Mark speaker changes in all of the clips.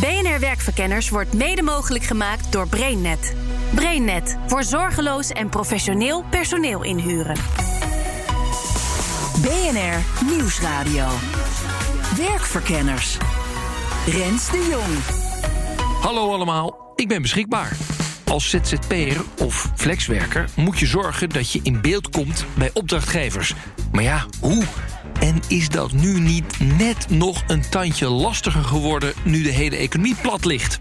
Speaker 1: BNR Werkverkenners wordt mede mogelijk gemaakt door BrainNet. BrainNet voor zorgeloos en professioneel personeel inhuren.
Speaker 2: BNR Nieuwsradio. Werkverkenners. Rens de Jong.
Speaker 3: Hallo allemaal, ik ben beschikbaar. Als ZZP'er of flexwerker moet je zorgen dat je in beeld komt bij opdrachtgevers. Maar ja, hoe? En is dat nu niet net nog een tandje lastiger geworden nu de hele economie plat ligt?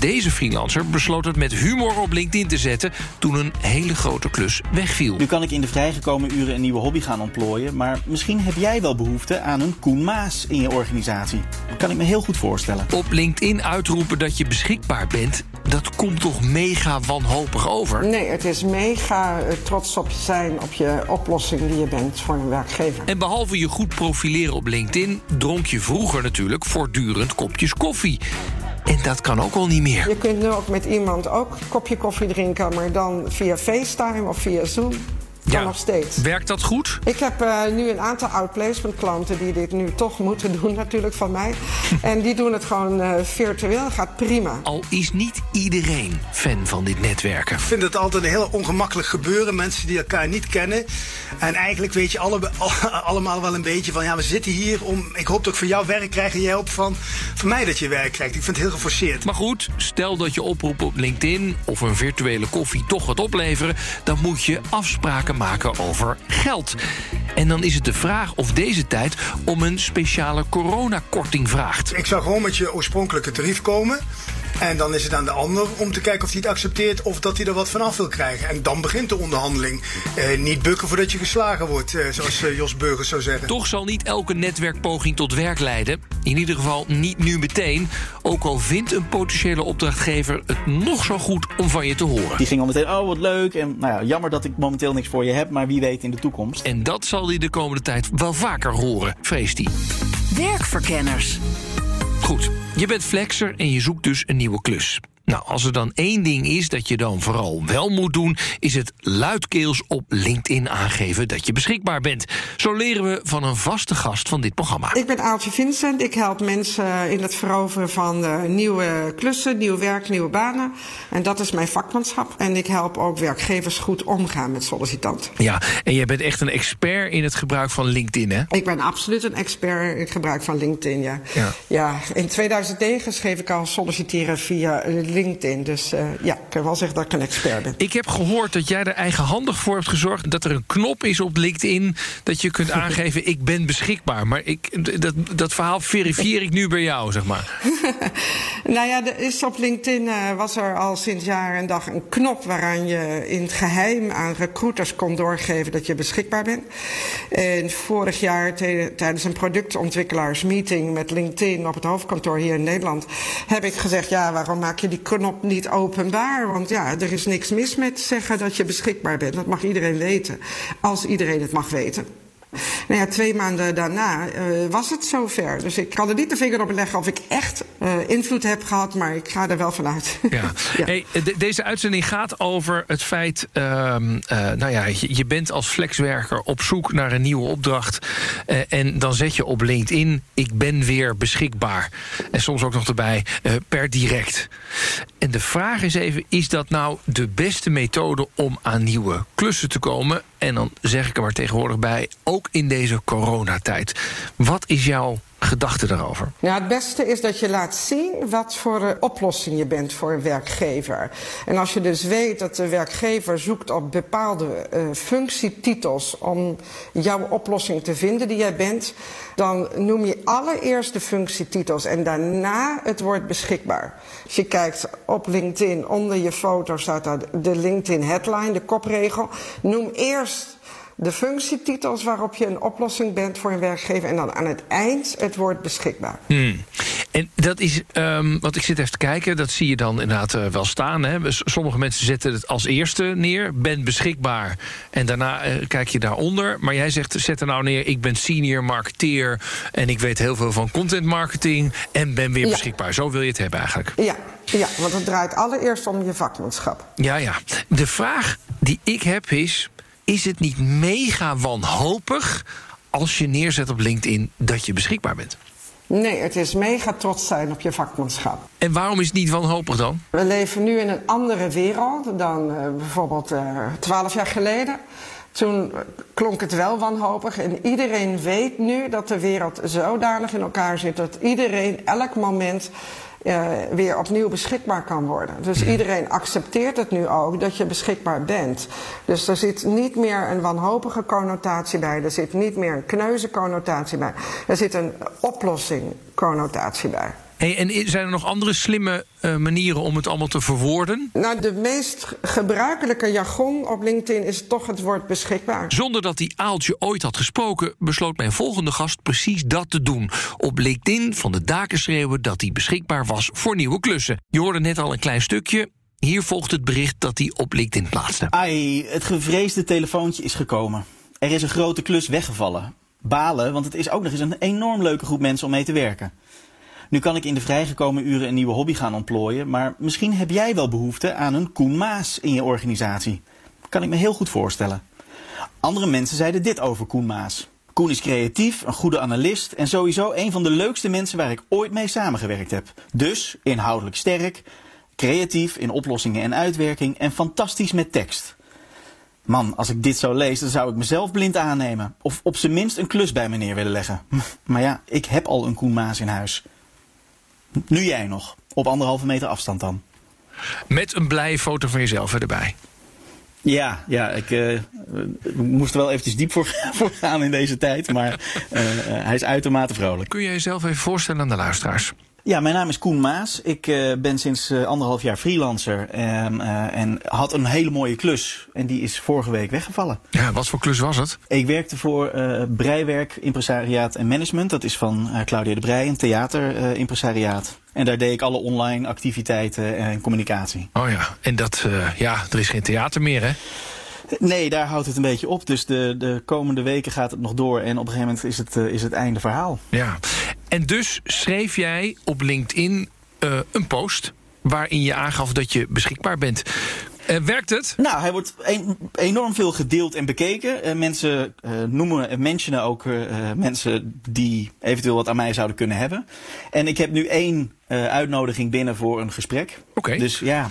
Speaker 3: Deze freelancer besloot het met humor op LinkedIn te zetten toen een hele grote klus wegviel.
Speaker 4: Nu kan ik in de vrijgekomen uren een nieuwe hobby gaan ontplooien, maar misschien heb jij wel behoefte aan een Koen Maas in je organisatie. Dat kan ik me heel goed voorstellen.
Speaker 3: Op LinkedIn uitroepen dat je beschikbaar bent, dat komt toch mega wanhopig over?
Speaker 5: Nee, het is mega eh, trots op zijn op je oplossing die je bent voor een werkgever.
Speaker 3: En behalve je goed profileren op LinkedIn, dronk je vroeger natuurlijk voortdurend kopjes koffie. En dat kan ook al niet meer.
Speaker 5: Je kunt nu ook met iemand ook een kopje koffie drinken, maar dan via FaceTime of via Zoom. Kan nog steeds.
Speaker 3: Werkt dat goed?
Speaker 5: Ik heb uh, nu een aantal outplacement klanten die dit nu toch moeten doen, natuurlijk van mij. en die doen het gewoon uh, virtueel. Gaat prima.
Speaker 3: Al is niet iedereen fan van dit netwerken.
Speaker 6: Ik vind het altijd een heel ongemakkelijk gebeuren. Mensen die elkaar niet kennen. En eigenlijk weet je alle, allemaal wel een beetje van ja, we zitten hier om. Ik hoop dat ik voor jou werk krijg en jij hoopt van, van mij dat je werk krijgt. Ik vind het heel geforceerd.
Speaker 3: Maar goed, stel dat je oproep op LinkedIn of een virtuele koffie toch gaat opleveren, dan moet je afspraken maken over geld. En dan is het de vraag of deze tijd om een speciale coronakorting vraagt.
Speaker 6: Ik zou gewoon met je oorspronkelijke tarief komen. En dan is het aan de ander om te kijken of hij het accepteert of dat hij er wat vanaf wil krijgen. En dan begint de onderhandeling. Eh, niet bukken voordat je geslagen wordt, eh, zoals eh, Jos Burgers zou zeggen.
Speaker 3: Toch zal niet elke netwerkpoging tot werk leiden. In ieder geval niet nu meteen. Ook al vindt een potentiële opdrachtgever het nog zo goed om van je te horen.
Speaker 4: Die ging al meteen, oh wat leuk. En nou ja, jammer dat ik momenteel niks voor je heb, maar wie weet in de toekomst.
Speaker 3: En dat zal hij de komende tijd wel vaker horen, vreest hij.
Speaker 2: Werkverkenners.
Speaker 3: Goed, je bent flexer en je zoekt dus een nieuwe klus. Nou, als er dan één ding is dat je dan vooral wel moet doen, is het luidkeels op LinkedIn aangeven dat je beschikbaar bent. Zo leren we van een vaste gast van dit programma.
Speaker 5: Ik ben Aaltje Vincent. Ik help mensen in het veroveren van uh, nieuwe klussen, nieuw werk, nieuwe banen. En dat is mijn vakmanschap. En ik help ook werkgevers goed omgaan met sollicitanten.
Speaker 3: Ja, en jij bent echt een expert in het gebruik van LinkedIn, hè?
Speaker 5: Ik ben absoluut een expert in het gebruik van LinkedIn, ja.
Speaker 3: Ja,
Speaker 5: ja in 2009 schreef ik al solliciteren via LinkedIn. Dus uh, ja, ik kan wel zeggen dat ik een expert ben.
Speaker 3: Ik heb gehoord dat jij er eigenhandig voor hebt gezorgd... dat er een knop is op LinkedIn dat je kunt aangeven... ik ben beschikbaar. Maar ik, dat, dat verhaal verifieer ik nu bij jou, zeg maar.
Speaker 5: nou ja, er is op LinkedIn uh, was er al sinds jaar en dag een knop... waaraan je in het geheim aan recruiters kon doorgeven dat je beschikbaar bent. En vorig jaar tijdens een productontwikkelaarsmeeting met LinkedIn... op het hoofdkantoor hier in Nederland... heb ik gezegd, ja, waarom maak je die knop niet openbaar. Want ja, er is niks mis met zeggen dat je beschikbaar bent. Dat mag iedereen weten. Als iedereen het mag weten. Nou ja, twee maanden daarna uh, was het zover. Dus ik kan er niet de vinger op leggen of ik echt uh, invloed heb gehad, maar ik ga er wel vanuit.
Speaker 3: Ja. ja. Hey, de, deze uitzending gaat over het feit, uh, nou ja, je, je, bent als flexwerker op zoek naar een nieuwe opdracht. en dan zet je op LinkedIn, ik ben weer beschikbaar. En soms ook nog erbij, per direct. En de vraag is even, is dat nou de beste methode om aan nieuwe klussen te komen? En dan zeg ik er maar tegenwoordig bij, ook in deze coronatijd. Wat is jouw gedachte daarover?
Speaker 5: Ja, het beste is dat je laat zien wat voor oplossing je bent voor een werkgever. En als je dus weet dat de werkgever zoekt op bepaalde uh, functietitels om jouw oplossing te vinden die jij bent, dan noem je allereerst de functietitels en daarna het woord beschikbaar. Als je kijkt op LinkedIn, onder je foto staat daar de LinkedIn headline, de kopregel. Noem eerst de functietitels waarop je een oplossing bent voor een werkgever en dan aan het eind het woord beschikbaar.
Speaker 3: Hmm. En dat is, um, want ik zit even te kijken, dat zie je dan inderdaad uh, wel staan. Hè. Sommige mensen zetten het als eerste neer, ben beschikbaar. En daarna uh, kijk je daaronder. Maar jij zegt, zet er nou neer, ik ben senior marketeer... en ik weet heel veel van content marketing en ben weer ja. beschikbaar. Zo wil je het hebben eigenlijk.
Speaker 5: Ja, ja, want het draait allereerst om je vakmanschap.
Speaker 3: Ja, ja. De vraag die ik heb is... is het niet mega wanhopig als je neerzet op LinkedIn dat je beschikbaar bent?
Speaker 5: Nee, het is mega trots zijn op je vakmanschap.
Speaker 3: En waarom is het niet wanhopig dan?
Speaker 5: We leven nu in een andere wereld dan uh, bijvoorbeeld twaalf uh, jaar geleden. Toen klonk het wel wanhopig en iedereen weet nu dat de wereld zodanig in elkaar zit dat iedereen elk moment uh, weer opnieuw beschikbaar kan worden. Dus iedereen accepteert het nu ook dat je beschikbaar bent. Dus er zit niet meer een wanhopige connotatie bij. Er zit niet meer een kneuze connotatie bij. Er zit een oplossing connotatie bij.
Speaker 3: Hey, en zijn er nog andere slimme uh, manieren om het allemaal te verwoorden?
Speaker 5: Nou, de meest gebruikelijke jargon op LinkedIn is toch het woord beschikbaar.
Speaker 3: Zonder dat die aaltje ooit had gesproken, besloot mijn volgende gast precies dat te doen. Op LinkedIn van de daken schreeuwen dat hij beschikbaar was voor nieuwe klussen. Je hoorde net al een klein stukje. Hier volgt het bericht dat hij op LinkedIn plaatste.
Speaker 4: Ai, het gevreesde telefoontje is gekomen. Er is een grote klus weggevallen. Balen, want het is ook nog eens een enorm leuke groep mensen om mee te werken. Nu kan ik in de vrijgekomen uren een nieuwe hobby gaan ontplooien, maar misschien heb jij wel behoefte aan een Koen Maas in je organisatie. Kan ik me heel goed voorstellen. Andere mensen zeiden dit over Koen Maas. Koen is creatief, een goede analist en sowieso een van de leukste mensen waar ik ooit mee samengewerkt heb. Dus inhoudelijk sterk, creatief in oplossingen en uitwerking en fantastisch met tekst. Man, als ik dit zo lees, dan zou ik mezelf blind aannemen. Of op zijn minst een klus bij me neer willen leggen. Maar ja, ik heb al een Koen Maas in huis. Nu jij nog. Op anderhalve meter afstand dan.
Speaker 3: Met een blije foto van jezelf erbij.
Speaker 4: Ja, ja ik uh, moest er wel eventjes diep voor, voor gaan in deze tijd. Maar uh, hij is uitermate vrolijk.
Speaker 3: Kun je jezelf even voorstellen aan de luisteraars?
Speaker 4: Ja, mijn naam is Koen Maas. Ik uh, ben sinds uh, anderhalf jaar freelancer en, uh, en had een hele mooie klus. En die is vorige week weggevallen.
Speaker 3: Ja, wat voor klus was het?
Speaker 4: Ik werkte voor Breiwerk, Impresariaat en Management. Dat is van Claudia de Breij, een theaterimpresariaat. en daar deed ik alle online activiteiten en communicatie.
Speaker 3: Oh ja, en dat, ja, er is geen theater meer hè?
Speaker 4: Nee, daar houdt het een beetje op. Dus de, de komende weken gaat het nog door. En op een gegeven moment is het, uh, is het einde verhaal.
Speaker 3: Ja. En dus schreef jij op LinkedIn uh, een post waarin je aangaf dat je beschikbaar bent. Uh, werkt het?
Speaker 4: Nou, hij wordt een, enorm veel gedeeld en bekeken. Uh, mensen uh, noemen en mentionen ook mensen die eventueel wat aan mij zouden kunnen hebben. En ik heb nu één uitnodiging binnen voor een gesprek.
Speaker 3: Oké. Okay.
Speaker 4: Dus ja,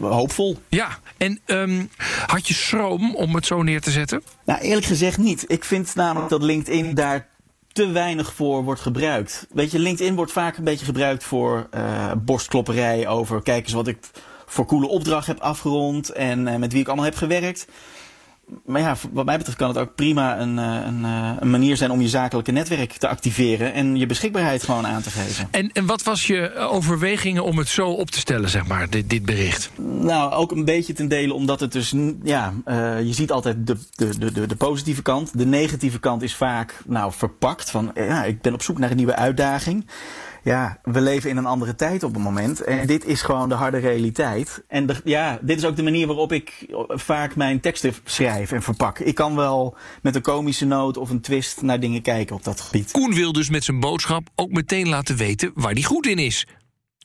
Speaker 4: hoopvol.
Speaker 3: Ja, en um, had je schroom om het zo neer te zetten?
Speaker 4: Nou, eerlijk gezegd niet. Ik vind namelijk dat LinkedIn daar te weinig voor wordt gebruikt. Weet je, LinkedIn wordt vaak een beetje gebruikt voor borstklopperij over kijk eens wat ik voor coole opdracht heb afgerond en uh, met wie ik allemaal heb gewerkt. Maar ja, wat mij betreft kan het ook prima een, een, een, manier zijn om je zakelijke netwerk te activeren en je beschikbaarheid gewoon aan te geven.
Speaker 3: En, en wat was je overwegingen om het zo op te stellen, zeg maar, dit, dit bericht?
Speaker 4: Nou, ook een beetje ten dele omdat het dus, ja, uh, je ziet altijd de, de, de, de, positieve kant. De negatieve kant is vaak, nou, verpakt van, ja, ik ben op zoek naar een nieuwe uitdaging ja, we leven in een andere tijd op het moment. En dit is gewoon de harde realiteit. En de, ja, dit is ook de manier waarop ik vaak mijn teksten schrijf en verpak. Ik kan wel met een komische noot of een twist naar dingen kijken op dat gebied.
Speaker 3: Koen wil dus met zijn boodschap ook meteen laten weten waar hij goed in is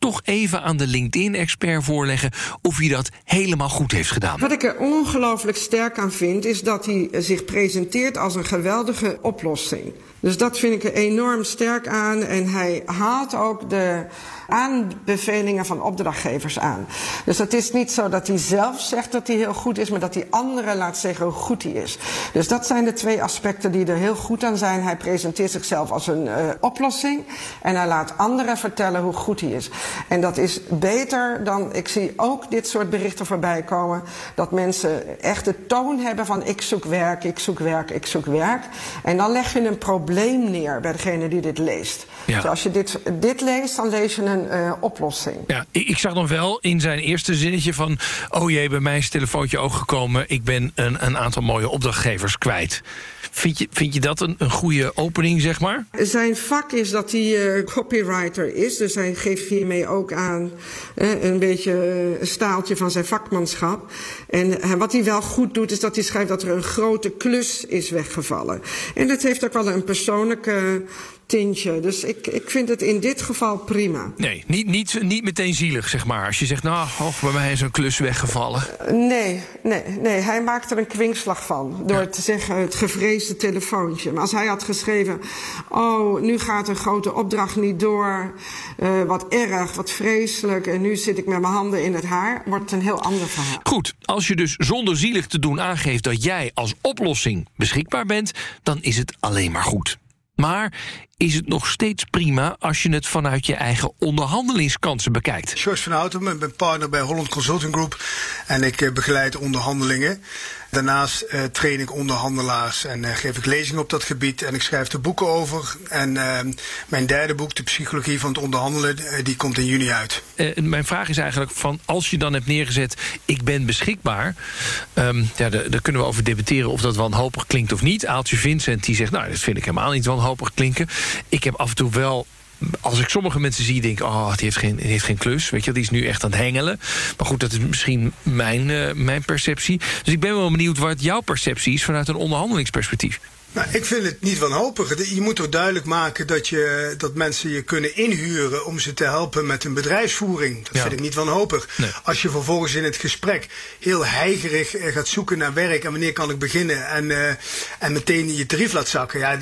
Speaker 3: toch even aan de LinkedIn-expert voorleggen of hij dat helemaal goed heeft gedaan.
Speaker 5: Wat ik er ongelooflijk sterk aan vind, is dat hij zich presenteert als een geweldige oplossing. Dus dat vind ik er enorm sterk aan. En hij haalt ook de aanbevelingen van opdrachtgevers aan. Dus het is niet zo dat hij zelf zegt dat hij heel goed is, maar dat hij anderen laat zeggen hoe goed hij is. Dus dat zijn de twee aspecten die er heel goed aan zijn. Hij presenteert zichzelf als een uh, oplossing en hij laat anderen vertellen hoe goed hij is. En dat is beter dan, ik zie ook dit soort berichten voorbij komen, dat mensen echt de toon hebben van ik zoek werk, ik zoek werk, ik zoek werk. En dan leg je een probleem neer bij degene die dit leest.
Speaker 3: Ja.
Speaker 5: Dus als je dit, dit leest, dan lees je een uh, oplossing.
Speaker 3: Ja, ik, ik, zag nog wel in zijn eerste zinnetje van... oh jee, bij mij is het telefoontje ook gekomen... ik ben een, een aantal mooie opdrachtgevers kwijt. Vind je, vind je dat een, een goede opening, zeg maar?
Speaker 5: Zijn vak is dat hij uh, copywriter is. Dus hij geeft hiermee ook aan uh, een beetje een staaltje van zijn vakmanschap. En wat hij wel goed doet, is dat hij schrijft dat er een grote klus is weggevallen. En dat heeft ook wel een persoonlijke tintje. Dus ik, ik vind het in dit geval prima.
Speaker 3: Nee, niet, niet, niet meteen zielig, zeg maar. Als je zegt, nou, oh, bij mij is een klus weggevallen.
Speaker 5: Nee, nee, nee. Hij maakt er een kwinkslag van. Door ja. te zeggen, het gevreesde telefoontje. Maar als hij had geschreven... oh, nu gaat een grote opdracht niet door. Uh, wat erg, wat vreselijk. En nu zit ik met mijn handen in het haar. Wordt het een heel ander verhaal.
Speaker 3: Goed, als je dus zonder zielig te doen aangeeft... dat jij als oplossing beschikbaar bent... dan is het alleen maar goed. Maar is het nog steeds prima als je het vanuit je eigen onderhandelingskansen bekijkt.
Speaker 6: George van Houten, ik ben partner bij Holland Consulting Group en ik begeleid onderhandelingen. Daarnaast uh, train ik onderhandelaars en uh, geef ik lezingen op dat gebied en ik schrijf er boeken over. En uh, mijn derde boek, De Psychologie van het Onderhandelen, die komt in juni uit.
Speaker 3: mijn vraag is eigenlijk van als je dan hebt neergezet, ik ben beschikbaar. Um, ja, daar, daar kunnen we over debatteren of dat wanhopig klinkt of niet. Aaltje Vincent die zegt, nou dat vind ik helemaal niet wanhopig klinken. Ik heb af en toe wel als ik sommige mensen zie, denk ik... oh, die heeft, geen, heeft geen klus, weet je, die is nu echt aan het hengelen. Maar goed, dat is misschien mijn, uh, mijn perceptie. Dus ik ben wel benieuwd wat jouw perceptie is... vanuit een onderhandelingsperspectief.
Speaker 6: Nou, ik vind het niet wanhopig. Je moet toch duidelijk maken dat, je, dat mensen je kunnen inhuren om ze te helpen met hun bedrijfsvoering. Dat ja. vind ik niet wanhopig. Nee. Als je vervolgens in het gesprek heel heigerig gaat zoeken naar werk en wanneer kan ik beginnen en, uh, en meteen je tarief laat zakken, ja,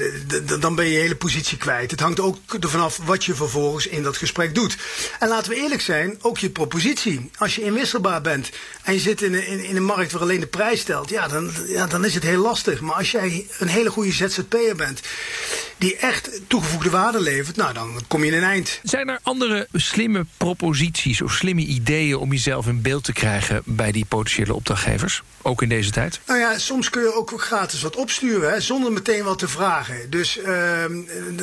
Speaker 6: dan ben je je hele positie kwijt. Het hangt ook ervan af wat je vervolgens in dat gesprek doet. En laten we eerlijk zijn, ook je propositie. Als je inwisselbaar bent en je zit in, in, in een markt waar alleen de prijs stelt, ja dan, ja, dan is het heel lastig. Maar als jij een hele goede goede ZZP'er bent, die echt toegevoegde waarde levert, nou dan kom je in een eind.
Speaker 3: Zijn er andere slimme proposities of slimme ideeën om jezelf in beeld te krijgen bij die potentiële opdrachtgevers? Ook in deze tijd?
Speaker 6: Nou ja, soms kun je ook gratis wat opsturen, hè, zonder meteen wat te vragen. Dus uh,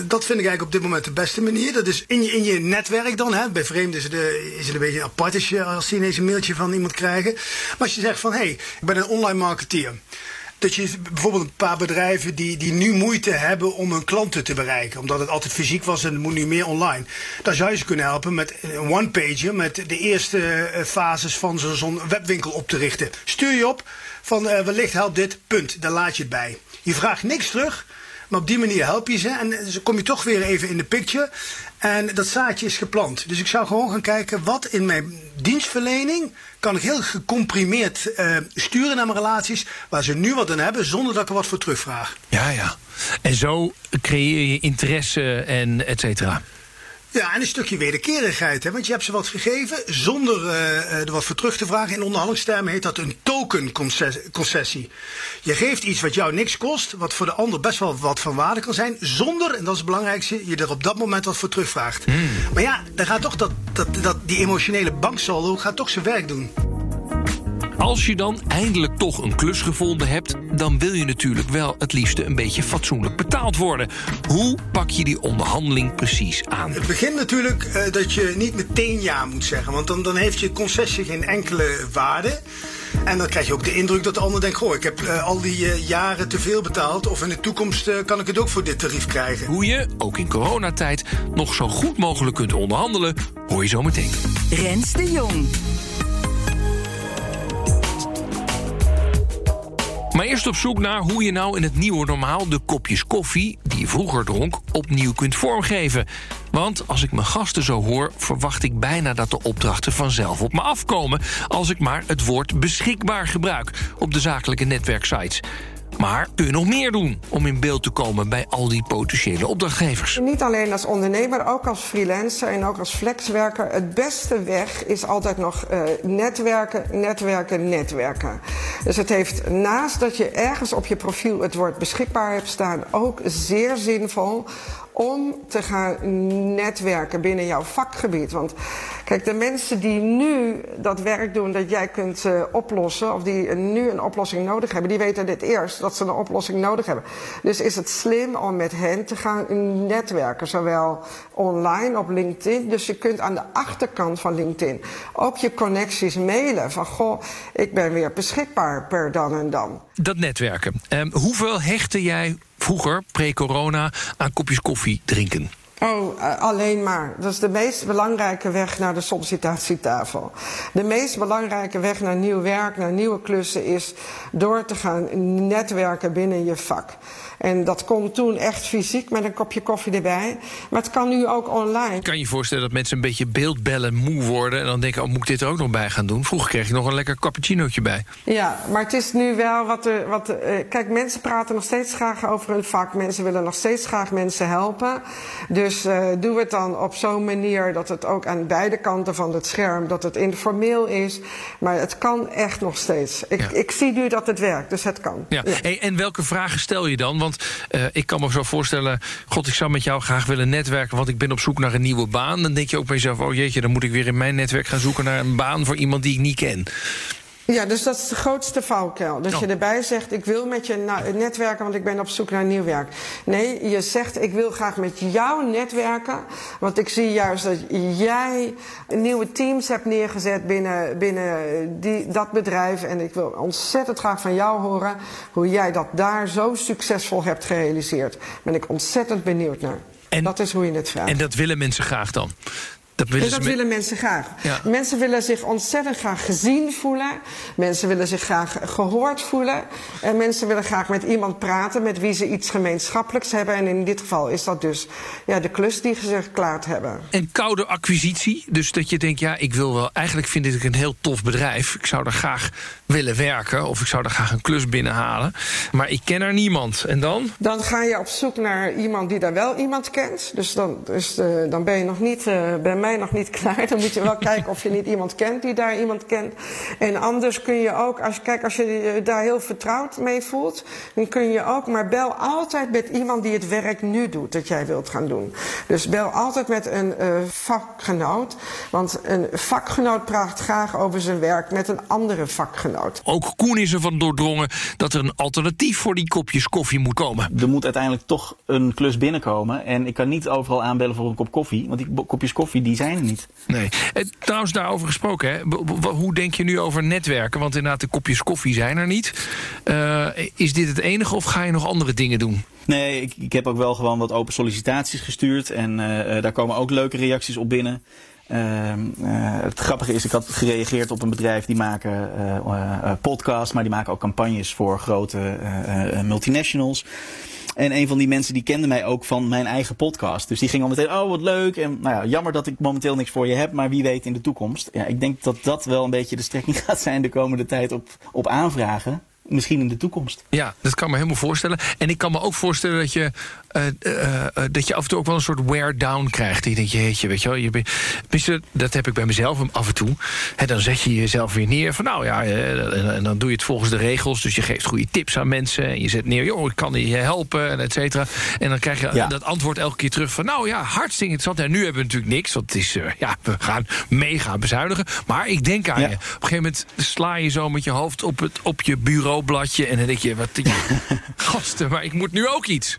Speaker 6: dat vind ik eigenlijk op dit moment de beste manier. Dat is in je, in je netwerk dan. Hè. Bij vreemden is het, is het een beetje apart als, je, als die ineens een mailtje van iemand krijgen. Maar als je zegt van, hé, hey, ik ben een online marketeer dat je bijvoorbeeld een paar bedrijven die, die nu moeite hebben om hun klanten te bereiken. Omdat het altijd fysiek was en het moet nu meer online. Dan zou je ze kunnen helpen met een one-pager, met de eerste fases van zo'n webwinkel op te richten. Stuur je op van uh, wellicht helpt dit, punt. Daar laat je het bij. Je vraagt niks terug. Maar op die manier help je ze en dan kom je toch weer even in de picture. En dat zaadje is geplant. Dus ik zou gewoon gaan kijken wat in mijn dienstverlening kan ik heel gecomprimeerd uh, sturen naar mijn relaties waar ze nu wat aan hebben zonder dat ik er wat voor terugvraag.
Speaker 3: Ja, ja. En zo creëer je interesse en et cetera.
Speaker 6: Ja, en een stukje wederkerigheid. Hè? Want je hebt ze wat gegeven zonder uh, er wat voor terug te vragen. In onderhandelingstermen heet dat een token-concessie. Je geeft iets wat jou niks kost, wat voor de ander best wel wat van waarde kan zijn, zonder, en dat is het belangrijkste, je er op dat moment wat voor terugvraagt. Mm. Maar ja, dan gaat toch dat, dat, dat, die emotionele banksaldo gaat toch zijn werk doen.
Speaker 3: Als je dan eindelijk toch een klus gevonden hebt, dan wil je natuurlijk wel het liefste een beetje fatsoenlijk betaald worden. Hoe pak je die onderhandeling precies aan?
Speaker 6: Het begint natuurlijk uh, dat je niet meteen ja moet zeggen, want dan, dan heeft je concessie geen enkele waarde. En dan krijg je ook de indruk dat de ander denkt: Goh, ik heb uh, al die uh, jaren te veel betaald. Of in de toekomst uh, kan ik het ook voor dit tarief krijgen.
Speaker 3: Hoe je, ook in coronatijd, nog zo goed mogelijk kunt onderhandelen, hoor je zo meteen.
Speaker 2: Rens de Jong.
Speaker 3: Maar eerst op zoek naar hoe je nou in het nieuwe normaal de kopjes koffie die je vroeger dronk opnieuw kunt vormgeven. Want als ik mijn gasten zo hoor, verwacht ik bijna dat de opdrachten vanzelf op me afkomen als ik maar het woord beschikbaar gebruik op de zakelijke netwerksites. Maar kun je nog meer doen om in beeld te komen bij al die potentiële opdrachtgevers?
Speaker 5: Niet alleen als ondernemer, ook als freelancer en ook als flexwerker. Het beste weg is altijd nog uh, netwerken, netwerken, netwerken. Dus het heeft naast dat je ergens op je profiel het woord beschikbaar hebt staan, ook zeer zinvol om te gaan netwerken binnen jouw vakgebied. Want kijk, de mensen die nu dat werk doen dat jij kunt uh, oplossen, of die nu een oplossing nodig hebben, die weten dit eerst dat ze een oplossing nodig hebben. Dus is het slim om met hen te gaan netwerken, zowel online op LinkedIn. Dus je kunt aan de achterkant van LinkedIn ook je connecties mailen van goh, ik ben weer beschikbaar per dan en dan.
Speaker 3: Dat netwerken. Um, hoeveel hechtte jij vroeger, pre-corona, aan kopjes koffie drinken?
Speaker 5: Oh, uh, alleen maar. Dat is de meest belangrijke weg naar de sollicitatietafel. De meest belangrijke weg naar nieuw werk, naar nieuwe klussen is door te gaan netwerken binnen je vak. En dat kon toen echt fysiek met een kopje koffie erbij. Maar het kan nu ook online.
Speaker 3: Kan je voorstellen dat mensen een beetje beeldbellen moe worden... en dan denken, oh, moet ik dit er ook nog bij gaan doen? Vroeger kreeg je nog een lekker cappuccinootje bij.
Speaker 5: Ja, maar het is nu wel wat... Er, wat uh, kijk, mensen praten nog steeds graag over hun vak. Mensen willen nog steeds graag mensen helpen. Dus uh, doe het dan op zo'n manier dat het ook aan beide kanten van het scherm... dat het informeel is. Maar het kan echt nog steeds. Ik, ja. ik zie nu dat het werkt, dus het kan.
Speaker 3: Ja. ja. Hey, en welke vragen stel je dan? Want uh, ik kan me zo voorstellen... God, ik zou met jou graag willen netwerken... want ik ben op zoek naar een nieuwe baan. Dan denk je ook bij jezelf... oh jeetje, dan moet ik weer in mijn netwerk gaan zoeken... naar een baan voor iemand die ik niet ken.
Speaker 5: Ja, dus dat is de grootste valkuil. Dat oh. je erbij zegt, ik wil met je netwerken, want ik ben op zoek naar nieuw werk. Nee, je zegt, ik wil graag met jou netwerken. Want ik zie juist dat jij nieuwe teams hebt neergezet binnen, binnen die, dat bedrijf. En ik wil ontzettend graag van jou horen hoe jij dat daar zo succesvol hebt gerealiseerd. Ben ik ontzettend benieuwd naar. En, dat is hoe je het vraagt.
Speaker 3: En dat willen mensen graag dan?
Speaker 5: Dat willen, en dat willen mensen graag. Ja. Mensen willen zich ontzettend graag gezien voelen. Mensen willen zich graag gehoord voelen. En mensen willen graag met iemand praten met wie ze iets gemeenschappelijks hebben. En in dit geval is dat dus ja, de klus die ze geklaard hebben.
Speaker 3: En koude acquisitie. Dus dat je denkt, ja, ik wil wel. Eigenlijk vind ik een heel tof bedrijf. Ik zou er graag willen werken. Of ik zou er graag een klus binnenhalen. Maar ik ken er niemand. En dan?
Speaker 5: Dan ga je op zoek naar iemand die daar wel iemand kent. Dus dan, dus, uh, dan ben je nog niet uh, bij mij nog niet klaar. Dan moet je wel kijken of je niet iemand kent die daar iemand kent. En anders kun je ook, als je, kijk, als je je daar heel vertrouwd mee voelt, dan kun je ook, maar bel altijd met iemand die het werk nu doet dat jij wilt gaan doen. Dus bel altijd met een uh, vakgenoot. Want een vakgenoot praat graag over zijn werk met een andere vakgenoot.
Speaker 3: Ook Koen is ervan doordrongen dat er een alternatief voor die kopjes koffie moet komen.
Speaker 4: Er moet uiteindelijk toch een klus binnenkomen. En ik kan niet overal aanbellen voor een kop koffie. Want die kopjes koffie die zijn er niet.
Speaker 3: Nee. En eh, trouwens, daarover gesproken, hè? hoe denk je nu over netwerken? Want inderdaad, de kopjes koffie zijn er niet. Uh, is dit het enige of ga je nog andere dingen doen?
Speaker 4: Nee, ik, ik heb ook wel gewoon wat open sollicitaties gestuurd. En uh, daar komen ook leuke reacties op binnen. Uh, het grappige is, ik had gereageerd op een bedrijf die maken uh, podcasts, maar die maken ook campagnes voor grote multinationals. En een van die mensen die kende mij ook van mijn eigen podcast. Dus die ging al meteen, oh wat leuk. En nou ja, jammer dat ik momenteel niks voor je heb, maar wie weet in de toekomst. Ja, ik denk dat dat wel een beetje de strekking gaat zijn de komende tijd op, op aanvragen misschien in de toekomst.
Speaker 3: Ja, dat kan me helemaal voorstellen. En ik kan me ook voorstellen dat je, uh, uh, dat je af en toe ook wel een soort wear down krijgt. Je denkt, jeetje, weet je wel. Je bent, dat heb ik bij mezelf af en toe. He, dan zet je jezelf weer neer van nou ja, en dan doe je het volgens de regels. Dus je geeft goede tips aan mensen. En je zet neer, joh, ik kan je helpen, en et cetera. En dan krijg je ja. dat antwoord elke keer terug van nou ja, hartstikke interessant. En nu hebben we natuurlijk niks, want het is, ja, we gaan mega bezuinigen. Maar ik denk aan ja. je. Op een gegeven moment sla je zo met je hoofd op, het, op je bureau bladje en dan denk je, wat gasten, maar ik moet nu ook iets.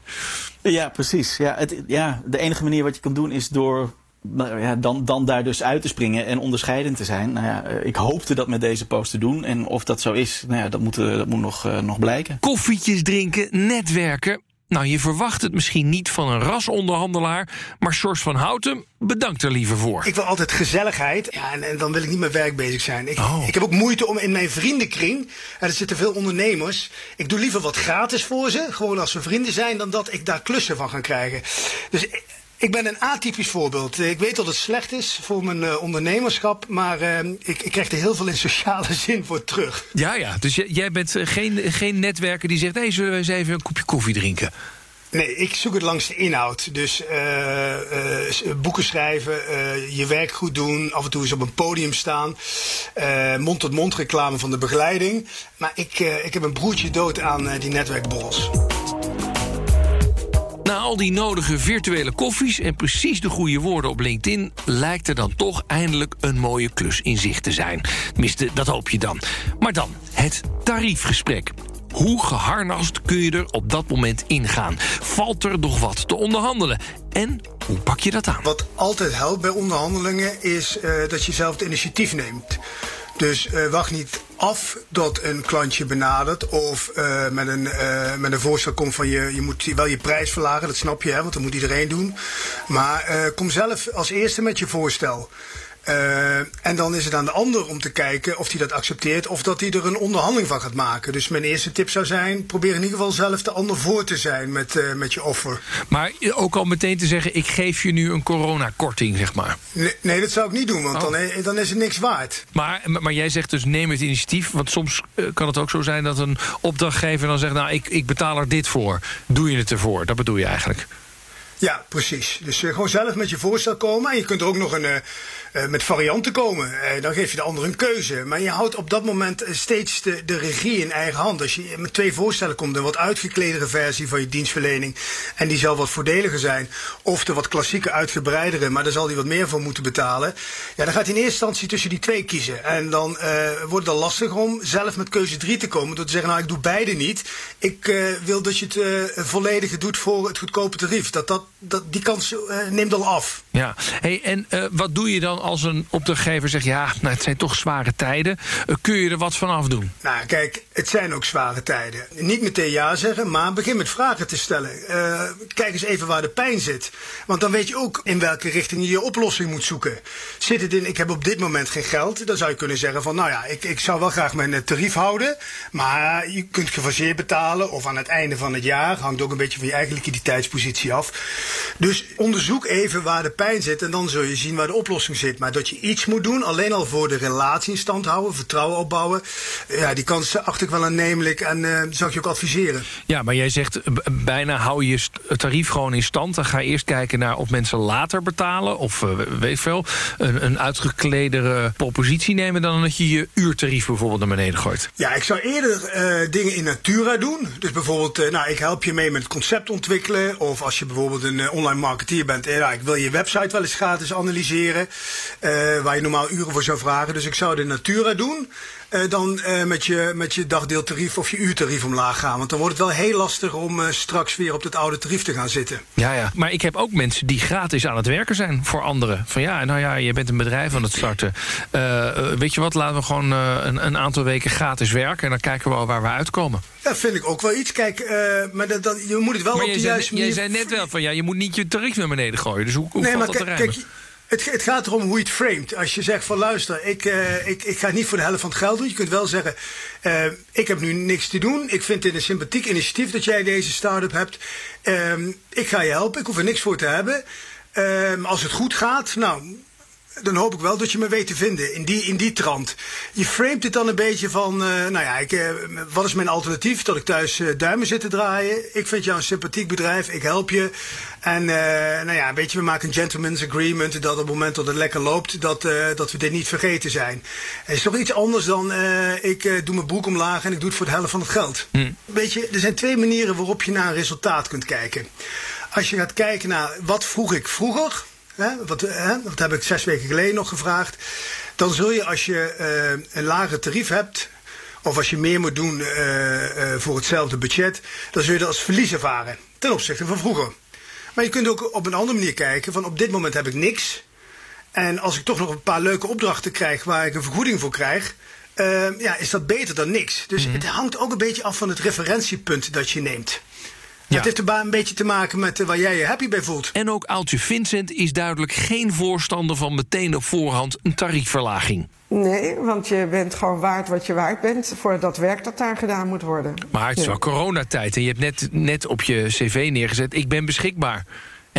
Speaker 4: Ja, precies. Ja, het, ja, de enige manier wat je kan doen is door nou ja, dan, dan daar dus uit te springen en onderscheidend te zijn. Nou ja, ik hoopte dat met deze post te doen. En of dat zo is, nou ja, dat, moet, dat moet nog, uh, nog blijken.
Speaker 3: Koffietjes drinken, netwerken. Nou, je verwacht het misschien niet van een rasonderhandelaar, maar Sjors van Houten bedankt er liever voor.
Speaker 6: Ik wil altijd gezelligheid ja, en, en dan wil ik niet met werk bezig zijn. Ik, oh. ik heb ook moeite om in mijn vriendenkring, er zitten veel ondernemers, ik doe liever wat gratis voor ze, gewoon als we vrienden zijn, dan dat ik daar klussen van ga krijgen. Dus ik ben een atypisch voorbeeld. Ik weet dat het slecht is voor mijn uh, ondernemerschap, maar uh, ik, ik, krijg er heel veel in sociale zin voor terug.
Speaker 3: Ja, ja. Dus jij bent uh, geen, geen netwerker die zegt: hé, hey, zullen we eens even een kopje koffie drinken?
Speaker 6: Nee, ik zoek het langs de inhoud. Dus uh, boeken schrijven, je werk goed doen, af en toe eens op een podium staan, mond-tot-mond reclame van de begeleiding. Maar ik, ik heb een broertje dood aan die netwerkborrels.
Speaker 3: Al die nodige virtuele koffies en precies de goede woorden op LinkedIn lijkt er dan toch eindelijk een mooie klus in zicht te zijn. Tenminste, dat hoop je dan. Maar dan het tariefgesprek. Hoe geharnast kun je er op dat moment ingaan? Valt er nog wat te onderhandelen? En hoe pak je dat aan?
Speaker 6: Wat altijd helpt bij onderhandelingen is uh, dat je zelf het initiatief neemt. Dus uh, wacht niet af dat een klantje benadert of uh, met, een, uh, met een voorstel komt van je, je moet wel je prijs verlagen, dat snap je, hè, want dat moet iedereen doen. Maar kom zelf als eerste met je voorstel. Uh, en dan is het aan de ander om te kijken of hij dat accepteert of dat hij er een onderhandeling van gaat maken. Dus mijn eerste tip zou zijn: probeer in ieder geval zelf de ander voor te zijn met, uh, met je offer.
Speaker 3: Maar ook al meteen te zeggen: ik geef je nu een coronakorting, zeg maar.
Speaker 6: Nee, nee dat zou ik niet doen, want oh. dan, dan is het niks waard.
Speaker 3: Maar, maar jij zegt dus: neem het initiatief. Want soms uh, kan het ook zo zijn dat een opdrachtgever dan zegt: nou, ik, ik betaal er dit voor. Doe je het ervoor? Dat bedoel je eigenlijk.
Speaker 6: Ja, precies. Dus gewoon zelf met je voorstel komen. En je kunt er ook nog een uh, met varianten komen. Uh, dan geef je de ander een keuze. Maar je houdt op dat moment steeds de, de regie in eigen hand. Als je met twee voorstellen komt, een wat uitgekledere versie van je dienstverlening. En die zal wat voordeliger zijn. Of de wat klassieke uitgebreidere, maar daar zal hij wat meer voor moeten betalen. Ja, dan gaat hij in eerste instantie tussen die twee kiezen. En dan uh, wordt het lastig om zelf met keuze drie te komen. Door te zeggen, nou ik doe beide niet. Ik wil dat je het volledige doet voor het goedkope tarief. Dat, dat, dat, die kans neemt al af.
Speaker 3: Ja, hey, en wat doe je dan als een opdrachtgever zegt: ja, nou, het zijn toch zware tijden, uh, kun je er wat van afdoen?
Speaker 6: Nou, kijk, het zijn ook zware tijden. Niet meteen ja zeggen, maar begin met vragen te stellen. Uh, kijk eens even waar de pijn zit. Want dan weet je ook in welke richting je je oplossing moet zoeken. Zit het in, ik heb op dit moment geen geld, dan zou je kunnen zeggen: van nou ja, ik, ik zou wel graag mijn tarief houden, maar je kunt gefaseerd betalen of aan het einde van het jaar. Hangt ook een beetje van je eigen liquiditeitspositie af. Dus onderzoek even waar de pijn zit en dan zul je zien waar de oplossing zit. Maar dat je iets moet doen, alleen al voor de relatie in stand houden, vertrouwen opbouwen. Ja, die kans acht ik wel aannemelijk en uh, zou ik je ook adviseren.
Speaker 3: Ja, maar jij zegt bijna hou je tarief gewoon in stand. Dan ga je eerst kijken naar of mensen later betalen. Of uh, weet veel, een, een uitgekledere propositie nemen dan dat je je uurtarief bijvoorbeeld naar beneden gooit.
Speaker 6: Ja, ik zou eerder uh, dingen in natura doen. Dus bijvoorbeeld, nou, ik help je mee met het concept ontwikkelen. Of als je bijvoorbeeld een online marketeer bent, nou, ik wil je website wel eens gratis analyseren. Uh, waar je normaal uren voor zou vragen. Dus ik zou de Natura doen. Uh, dan uh, met, je, met je dagdeeltarief of je uurtarief omlaag gaan. Want dan wordt het wel heel lastig om uh, straks weer op het oude tarief te gaan zitten.
Speaker 3: Ja, ja. Maar ik heb ook mensen die gratis aan het werken zijn voor anderen. Van ja, nou ja, je bent een bedrijf aan het starten. weet je wat, laten we gewoon een, een, aantal weken gratis werken. En dan kijken we wel waar we uitkomen.
Speaker 6: Ja, vind ik ook wel iets. Kijk, maar dat, dat, je moet het wel
Speaker 3: maar
Speaker 6: op de
Speaker 3: juiste
Speaker 6: manier...
Speaker 3: Je zei net wel van ja, je moet niet je tarief naar beneden gooien. Dus hoe, hoe nee, valt dat te? Kijk,
Speaker 6: het, het, gaat erom hoe je het framet. Als je zegt van luister, ik, uh, ik, ik ga niet voor de helft van het geld doen. Je kunt wel zeggen, uh, ik heb nu niks te doen. Ik vind dit een sympathiek initiatief dat jij deze start-up hebt. Uh, ik ga je helpen, ik hoef er niks voor te hebben. Ehm, als het goed gaat, nou, dan hoop ik wel dat je me weet te vinden in die, in die trant. Je framet het dan een beetje van, uh, nou ja, ik, uh, wat is mijn alternatief? Dat ik thuis uh, duimen zit te draaien. Ik vind jou een sympathiek bedrijf, ik help je. En nou ja, een beetje, we maken een gentleman's agreement dat op het moment dat het lekker loopt, dat, dat we dit niet vergeten zijn. Het is toch iets anders dan, ik doe mijn broek omlaag en ik doe het voor de helft van het geld. Hm. Weet je, er zijn twee manieren waarop je naar een resultaat kunt kijken. Als je gaat kijken naar, wat vroeg ik vroeger? Hè, wat, hè, dat heb ik zes weken geleden nog gevraagd. Dan zul je als je uh, een lager tarief hebt, of als je meer moet doen uh, uh, voor hetzelfde budget, dan zul je dat als verlies ervaren ten opzichte van vroeger. Maar je kunt ook op een andere manier kijken: van op dit moment heb ik niks. En als ik toch nog een paar leuke opdrachten krijg waar ik een vergoeding voor krijg, ja, is dat beter dan niks. Dus mm -hmm. het hangt ook een beetje af van het referentiepunt dat je neemt. Ja. Het heeft er een beetje te maken met uh, waar jij je happy bij voelt.
Speaker 3: En ook Aaltje Vincent is duidelijk geen voorstander van meteen op voorhand een tariefverlaging.
Speaker 5: Nee, want je bent gewoon waard wat je waard bent voor dat werk dat daar gedaan moet worden.
Speaker 3: Maar het is wel coronatijd en je hebt net, net op je cv neergezet: ik ben beschikbaar.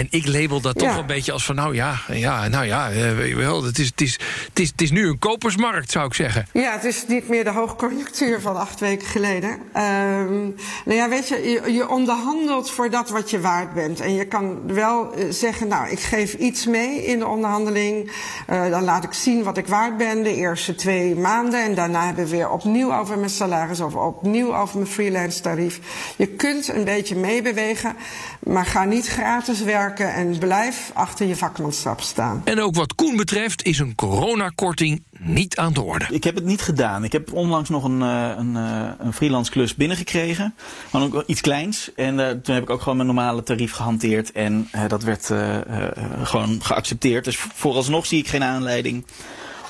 Speaker 3: En ik label dat toch een beetje als van, nou ja, ja nou ja, weet je wel, het is, het, is, het, is, het is nu een kopersmarkt, zou ik zeggen.
Speaker 5: Ja, het is niet meer de hoogconjunctuur van acht weken geleden. Ehm nou ja, weet je, je, je onderhandelt voor dat wat je waard bent. En je kan wel eh, zeggen, nou, ik geef iets mee in de onderhandeling. Eh, dan laat ik zien wat ik waard ben de eerste twee maanden. En daarna hebben we weer opnieuw over mijn salaris of opnieuw over mijn freelance tarief. Je kunt een beetje meebewegen, maar ga niet gratis werken en blijf achter je vakmanschap staan.
Speaker 3: En ook wat Koen betreft is een coronakorting niet aan de orde.
Speaker 4: Ik heb het niet gedaan. Ik heb onlangs nog een, eh, een, eh, een freelance klus binnengekregen. Maar ook iets kleins. En eh, toen heb ik ook gewoon mijn normale tarief gehanteerd. En dat werd eh, eh, gewoon geaccepteerd. Dus vooralsnog zie ik geen aanleiding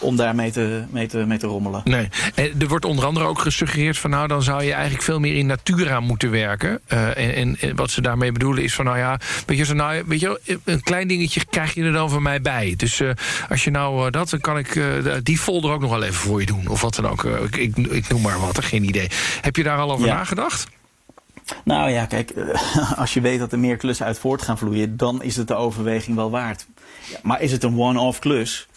Speaker 4: om daarmee te, mee te, mee te rommelen.
Speaker 3: Nee. En er wordt onder andere ook gesuggereerd van nou, dan zou je eigenlijk veel meer in natura moeten werken. Eh, en, en, en wat ze daarmee bedoelen is van nou ja, weet je, zo, nou, weet je een klein dingetje krijg je er dan van mij bij. Dus eh, als je nou eh, dat, dan kan ik die folder ook nog wel even voor je doen. Of wat dan ook. Ik, ik, ik noem maar wat, geen idee. Heb je daar al over
Speaker 4: Ja.
Speaker 3: nagedacht?
Speaker 4: Nou ja, kijk, als je weet dat er meer klussen uit voort gaan vloeien, dan is het de overweging wel waard. Maar is het een one-off klus?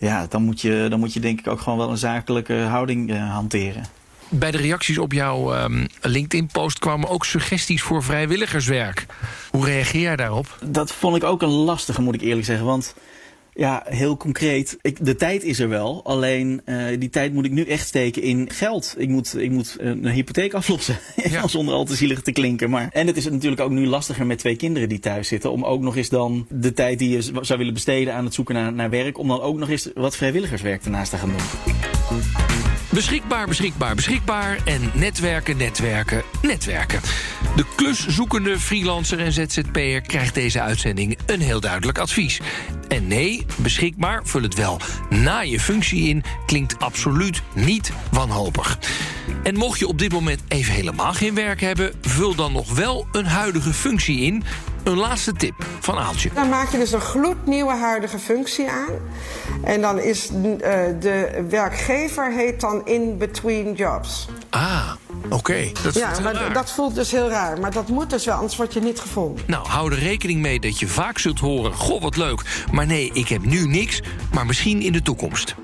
Speaker 4: Ja, dan moet, je, dan moet je denk ik ook gewoon wel een zakelijke houding eh, hanteren.
Speaker 3: Bij de reacties op jouw ehm, LinkedIn-post kwamen ook suggesties voor vrijwilligerswerk. Hoe reageer jij daarop?
Speaker 4: Dat vond ik ook een lastige, moet ik eerlijk zeggen. Want ja, heel concreet, ik, de tijd is er wel. Alleen eh, die tijd moet ik nu echt steken in geld. Ik moet, ik moet een hypotheek aflossen.
Speaker 3: Ja.
Speaker 4: Zonder al te zielig te klinken. Maar, en het is natuurlijk ook nu lastiger met twee kinderen die thuis zitten. Om ook nog eens dan de tijd die je zou willen besteden aan het zoeken naar, naar werk. Om dan ook nog eens wat vrijwilligerswerk ernaast te gaan doen.
Speaker 3: Beschikbaar, beschikbaar, beschikbaar. En netwerken, netwerken, netwerken. De kluszoekende freelancer en ZZP'er krijgt deze uitzending een heel duidelijk advies. En nee, beschikbaar, vul het wel na je functie in, klinkt absoluut niet wanhopig. En mocht je op dit moment even helemaal geen werk hebben, vul dan nog wel een huidige functie in. Een laatste tip van Aaltje.
Speaker 5: Dan maak je dus een gloednieuwe huidige functie aan. En dan is eh, de werkgever heet dan in between jobs.
Speaker 3: Ah, oké. Dat
Speaker 5: Ja, maar
Speaker 3: raar.
Speaker 5: dat voelt dus heel raar. Maar dat moet dus wel, anders word je niet gevonden.
Speaker 3: Nou, hou er rekening mee dat je vaak zult horen: Goh, wat leuk. Maar nee, ik heb nu niks, maar misschien in de toekomst.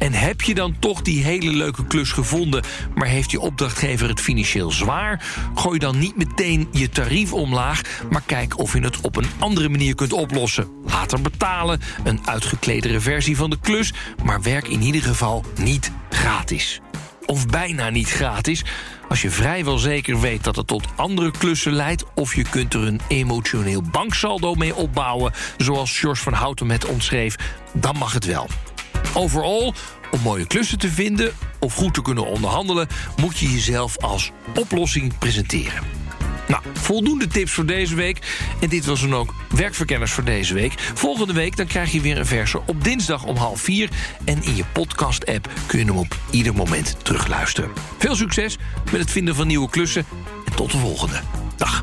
Speaker 3: En heb je dan toch die hele leuke klus gevonden, maar heeft je opdrachtgever het financieel zwaar? Gooi dan niet meteen je tarief omlaag, maar kijk of je het op een andere manier kunt oplossen. Later betalen, een uitgekledere versie van de klus, maar werk in ieder geval niet gratis of bijna niet gratis. Als je vrijwel zeker weet dat het tot andere klussen leidt... of je kunt er een emotioneel banksaldo mee opbouwen... zoals George van Houten met schreef, dan mag het wel. Overal, om mooie klussen te vinden of goed te kunnen onderhandelen... moet je jezelf als oplossing presenteren. Nou, voldoende tips voor deze week. En dit was dan ook Werkverkenners voor deze week. Volgende week dan krijg je weer een verse op dinsdag om half vier. En in je podcast-app kun je hem op ieder moment terugluisteren. Veel succes met het vinden van nieuwe klussen. En tot de volgende. Dag.